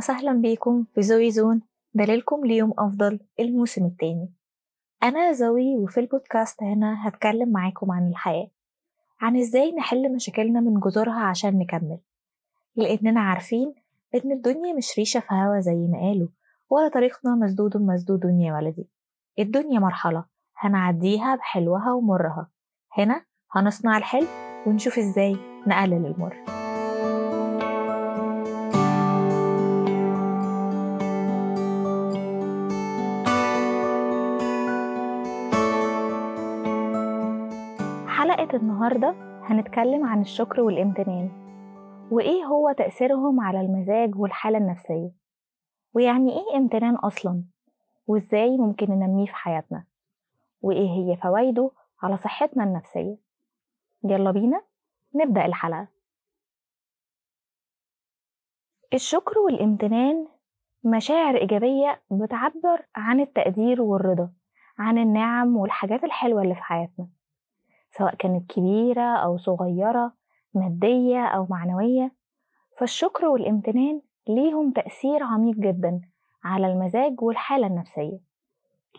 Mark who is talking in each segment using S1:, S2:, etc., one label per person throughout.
S1: وسهلا بيكم في زوي زون. دليلكم ليوم أفضل الموسم التاني. أنا زوي وفي البودكاست هنا هتكلم معاكم عن الحياة. عن إزاي نحل مشاكلنا من جذورها عشان نكمل. لأننا عارفين إن الدنيا مش ريشة في هوا زي ما قالوا ولا طريقنا مسدود مسدود يا ولدي. الدنيا مرحلة هنعديها بحلوها ومرها. هنا هنصنع الحلو ونشوف إزاي نقلل المر. حلقة النهاردة هنتكلم عن الشكر والامتنان وإيه هو تأثيرهم على المزاج والحالة النفسية ويعني إيه امتنان أصلا وإزاي ممكن ننميه في حياتنا وإيه هي فوائده على صحتنا النفسية. يلا بينا نبدأ الحلقة. الشكر والامتنان مشاعر إيجابية بتعبر عن التقدير والرضا عن النعم والحاجات الحلوة اللي في حياتنا. سواء كانت كبيرة أو صغيرة مادية أو معنوية. فالشكر والامتنان ليهم تأثير عميق جدا على المزاج والحالة النفسية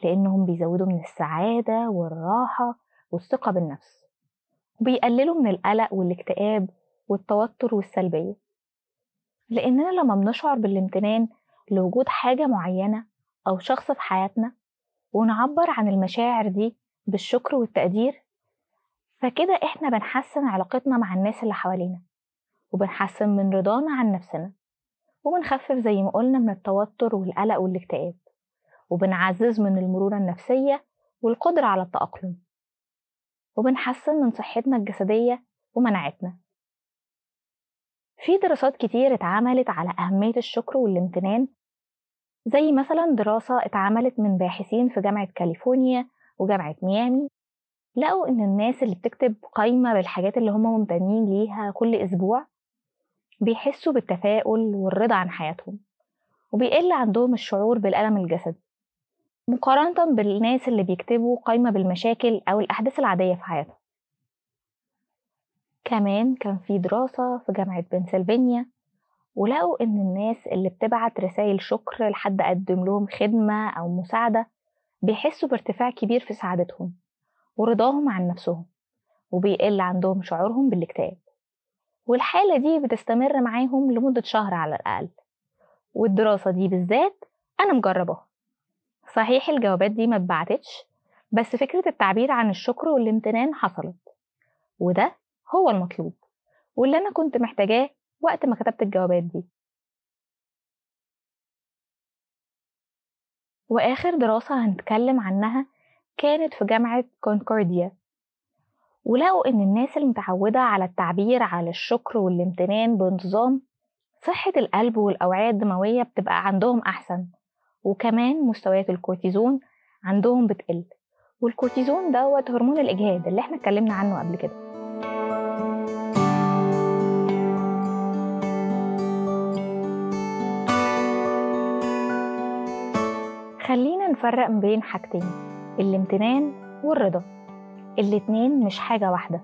S1: لأنهم بيزودوا من السعادة والراحة والثقة بالنفس وبيقللوا من القلق والاكتئاب والتوتر والسلبية. لأننا لما بنشعر بالامتنان لوجود حاجة معينة أو شخص في حياتنا ونعبر عن المشاعر دي بالشكر والتقدير فكده إحنا بنحسن علاقتنا مع الناس اللي حوالينا وبنحسن من رضانا عن نفسنا وبنخفف زي ما قلنا من التوتر والقلق والاكتئاب وبنعزز من المرونة النفسية والقدرة على التأقلم وبنحسن من صحتنا الجسدية ومناعتنا. في دراسات كتير اتعملت على أهمية الشكر والامتنان زي مثلا دراسة اتعملت من باحثين في جامعة كاليفورنيا وجامعة ميامي لقوا إن الناس اللي بتكتب قايمة بالحاجات اللي هم ممتنين ليها كل أسبوع بيحسوا بالتفاؤل والرضا عن حياتهم وبيقل عندهم الشعور بالألم الجسدي. مقارنة بالناس اللي بيكتبوا قايمة بالمشاكل أو الأحداث العادية في حياتهم. كمان كان في دراسة في جامعة بنسلفانيا ولقوا إن الناس اللي بتبعت رسائل شكر لحد قدم لهم خدمة أو مساعدة بيحسوا بارتفاع كبير في سعادتهم. ورضاهم عن نفسهم وبيقل عندهم شعورهم بالاكتئاب. والحالة دي بتستمر معاهم لمدة شهر على الأقل. والدراسة دي بالذات أنا مجرباها. صحيح الجوابات دي ما اتبعتتش بس فكرة التعبير عن الشكر والامتنان حصلت. وده هو المطلوب واللي أنا كنت محتاجاه وقت ما كتبت الجوابات دي. وآخر دراسة هنتكلم عنها كانت في جامعة كونكورديا. ولقوا إن الناس المتعودة على التعبير على الشكر والامتنان بانتظام صحة القلب والأوعية الدموية بتبقى عندهم أحسن. وكمان مستويات الكورتيزون عندهم بتقل. والكورتيزون دوت هرمون الإجهاد اللي إحنا اتكلمنا عنه قبل كده. خلينا نفرق بين حاجتين. الامتنان والرضا. الاتنين مش حاجة واحدة.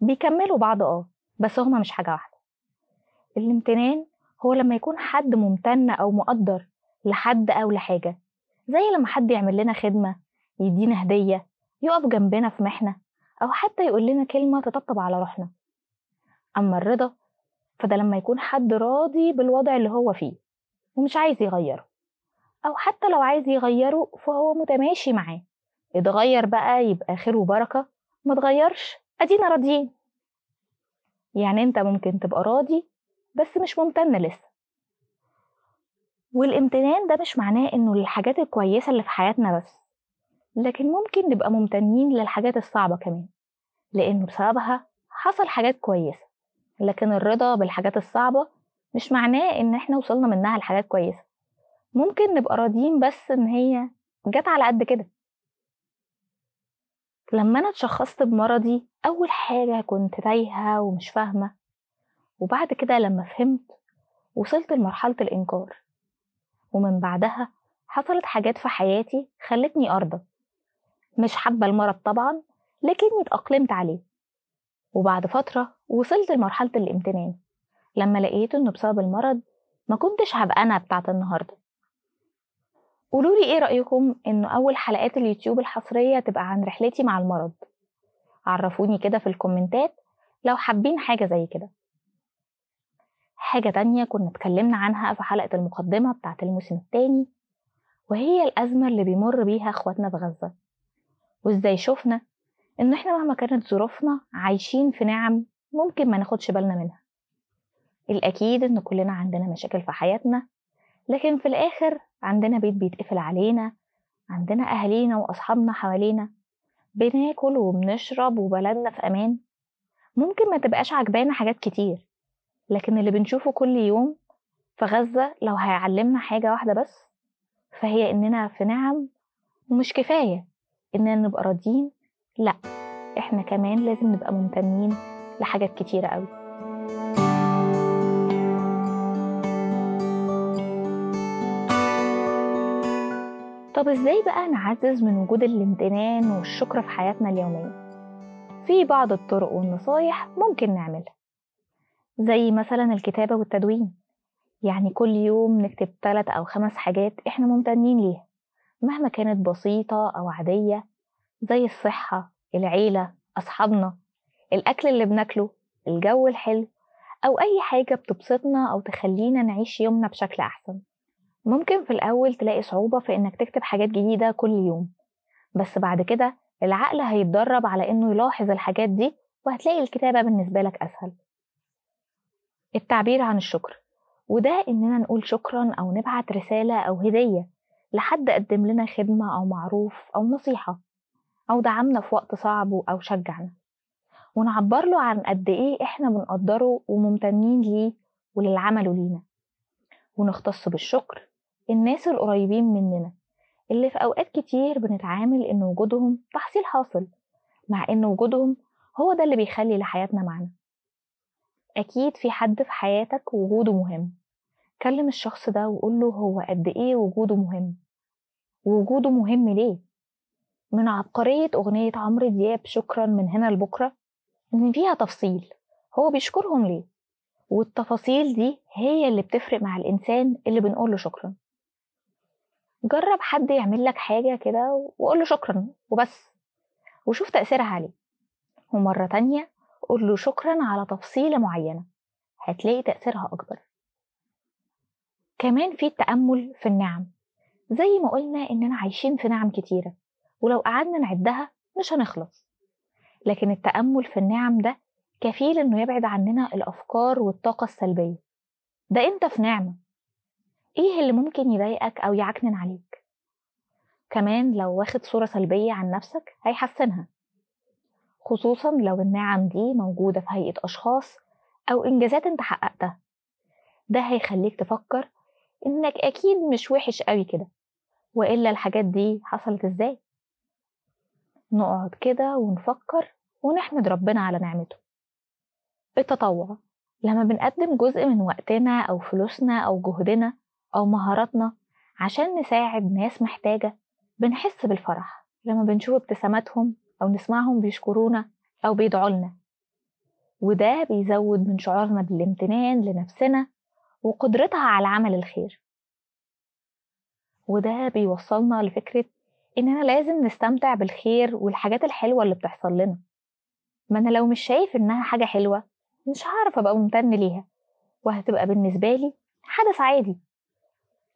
S1: بيكملوا بعض آه بس هما مش حاجة واحدة. الامتنان هو لما يكون حد ممتن أو مقدر لحد أو لحاجة. زي لما حد يعمل لنا خدمة يدينا هدية يقف جنبنا في محنة أو حتى يقول لنا كلمة تطبطب على روحنا. أما الرضا فده لما يكون حد راضي بالوضع اللي هو فيه ومش عايز يغيره. أو حتى لو عايز يغيره فهو متماشي معاه. اتغير بقى يبقى خير وبركة. ما اتغيرش أدينا راضيين. يعني أنت ممكن تبقى راضي بس مش ممتن لسه. والامتنان ده مش معناه إنه للحاجات الكويسة اللي في حياتنا بس لكن ممكن نبقى ممتنين للحاجات الصعبة كمان. لأنه بسببها حصل حاجات كويسة لكن الرضا بالحاجات الصعبة مش معناه إن إحنا وصلنا منها لحاجات كويسة. ممكن نبقى راضيين بس إن هي جت على قد كده. لما أنا اتشخصت بمرضي أول حاجة كنت تايهة ومش فاهمة. وبعد كده لما فهمت وصلت لمرحلة الإنكار. ومن بعدها حصلت حاجات في حياتي خلتني أرضى. مش حابة المرض طبعا لكني اتأقلمت عليه. وبعد فترة وصلت لمرحلة الامتنان. لما لقيت إنه بسبب المرض ما كنتش هبقى أنا بتاعت النهاردة. قولولي إيه رأيكم إنه أول حلقات اليوتيوب الحصرية تبقى عن رحلتي مع المرض؟ عرفوني كده في الكومنتات لو حابين حاجة زي كده. حاجة تانية كنا اتكلمنا عنها في حلقة المقدمة بتاعت الموسم التاني وهي الأزمة اللي بيمر بيها إخواتنا في غزة. وإزاي شفنا إن إحنا مهما كانت ظروفنا عايشين في نعم ممكن ما ناخدش بالنا منها. الأكيد إن كلنا عندنا مشاكل في حياتنا لكن في الآخر عندنا بيت بيتقفل علينا عندنا أهالينا وأصحابنا حوالينا بناكل وبنشرب وبلدنا في أمان. ممكن ما تبقاش عجبانا حاجات كتير لكن اللي بنشوفه كل يوم في غزة لو هيعلمنا حاجة واحدة بس فهي إننا في نعم ومش كفاية إننا نبقى راضيين لأ إحنا كمان لازم نبقى ممتنين لحاجات كتيرة قوي طب إزاي بقى نعزز من وجود الامتنان والشكر في حياتنا اليومية؟ في بعض الطرق والنصايح ممكن نعملها زي مثلا الكتابة والتدوين يعني كل يوم نكتب ثلاث أو خمس حاجات إحنا ممتنين ليها مهما كانت بسيطة أو عادية زي الصحة العيلة أصحابنا الأكل اللي بناكله الجو الحلو أو أي حاجة بتبسطنا أو تخلينا نعيش يومنا بشكل أحسن ممكن في الأول تلاقي صعوبة في إنك تكتب حاجات جديدة كل يوم بس بعد كده العقل هيتدرب على إنه يلاحظ الحاجات دي وهتلاقي الكتابة بالنسبة لك أسهل. التعبير عن الشكر وده إننا نقول شكرا أو نبعت رسالة أو هدية لحد قدم لنا خدمة أو معروف أو نصيحة أو دعمنا في وقت صعب أو شجعنا. ونعبر له عن قد إيه إحنا بنقدره وممتنين ليه وللي عمله لينا ونختص بالشكر الناس القريبين مننا اللي في أوقات كتير بنتعامل إن وجودهم تحصيل حاصل مع إن وجودهم هو ده اللي بيخلي لحياتنا معنى. أكيد في حد في حياتك وجوده مهم. كلم الشخص ده وقوله هو قد إيه وجوده مهم. ووجوده مهم ليه؟ من عبقرية أغنية عمرو دياب شكرا من هنا لبكرة إن فيها تفصيل هو بيشكرهم ليه؟ والتفاصيل دي هي اللي بتفرق مع الإنسان اللي بنقوله شكرا. جرب حد يعمل لك حاجة كده وقول له شكرا وبس. وشوف تأثيرها عليه. ومرة تانية قول له شكرا على تفصيلة معينة. هتلاقي تأثيرها أكبر. كمان في التأمل في النعم. زي ما قلنا إننا عايشين في نعم كتيرة. ولو قعدنا نعدها مش هنخلص. لكن التأمل في النعم ده كفيل إنه يبعد عننا الأفكار والطاقة السلبية. ده أنت في نعمة. إيه اللي ممكن يضايقك أو يعكنن عليك؟ كمان لو واخد صورة سلبية عن نفسك هيحسنها خصوصا لو النعم دي موجودة في هيئة أشخاص أو إنجازات أنت حققتها. ده هيخليك تفكر إنك أكيد مش وحش قوي كده وإلا الحاجات دي حصلت إزاي؟ نقعد كده ونفكر ونحمد ربنا على نعمته. التطوع لما بنقدم جزء من وقتنا أو فلوسنا أو جهدنا أو مهاراتنا عشان نساعد ناس محتاجة بنحس بالفرح لما بنشوف ابتساماتهم أو نسمعهم بيشكرونا أو بيدعوا لنا. وده بيزود من شعورنا بالامتنان لنفسنا وقدرتها على عمل الخير. وده بيوصلنا لفكرة إننا لازم نستمتع بالخير والحاجات الحلوة اللي بتحصل لنا. ما أنا لو مش شايف إنها حاجة حلوة مش هعرف أبقى ممتن ليها وهتبقى بالنسبة لي حدث عادي.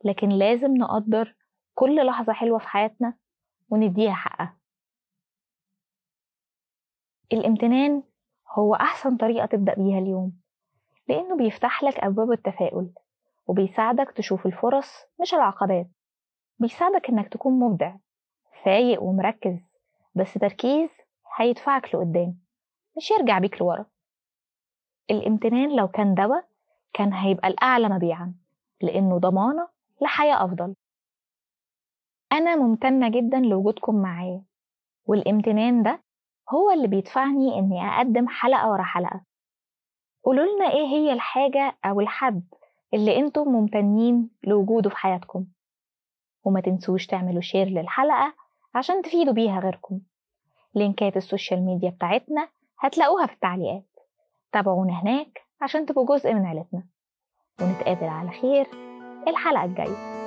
S1: لكن لازم نقدر كل لحظة حلوة في حياتنا ونديها حقها. الامتنان هو أحسن طريقة تبدأ بيها اليوم لأنه بيفتح لك أبواب التفاؤل وبيساعدك تشوف الفرص مش العقبات. بيساعدك إنك تكون مبدع فايق ومركز بس تركيز هيدفعك لقدام مش يرجع بيك لورا. الامتنان لو كان دواء كان هيبقى الأعلى مبيعا لأنه ضمانة لحياة أفضل. أنا ممتنة جدا لوجودكم معايا والامتنان ده هو اللي بيدفعني إني أقدم حلقة ورا حلقة. قولولنا إيه هي الحاجة أو الحد اللي أنتم ممتنين لوجوده في حياتكم؟ وما تنسوش تعملوا share للحلقة عشان تفيدوا بيها غيركم. لينكات السوشيال ميديا بتاعتنا هتلاقوها في التعليقات. تابعونا هناك عشان تبقوا جزء من عيلتنا. ونتقابل على خير. الحلقة الجاية.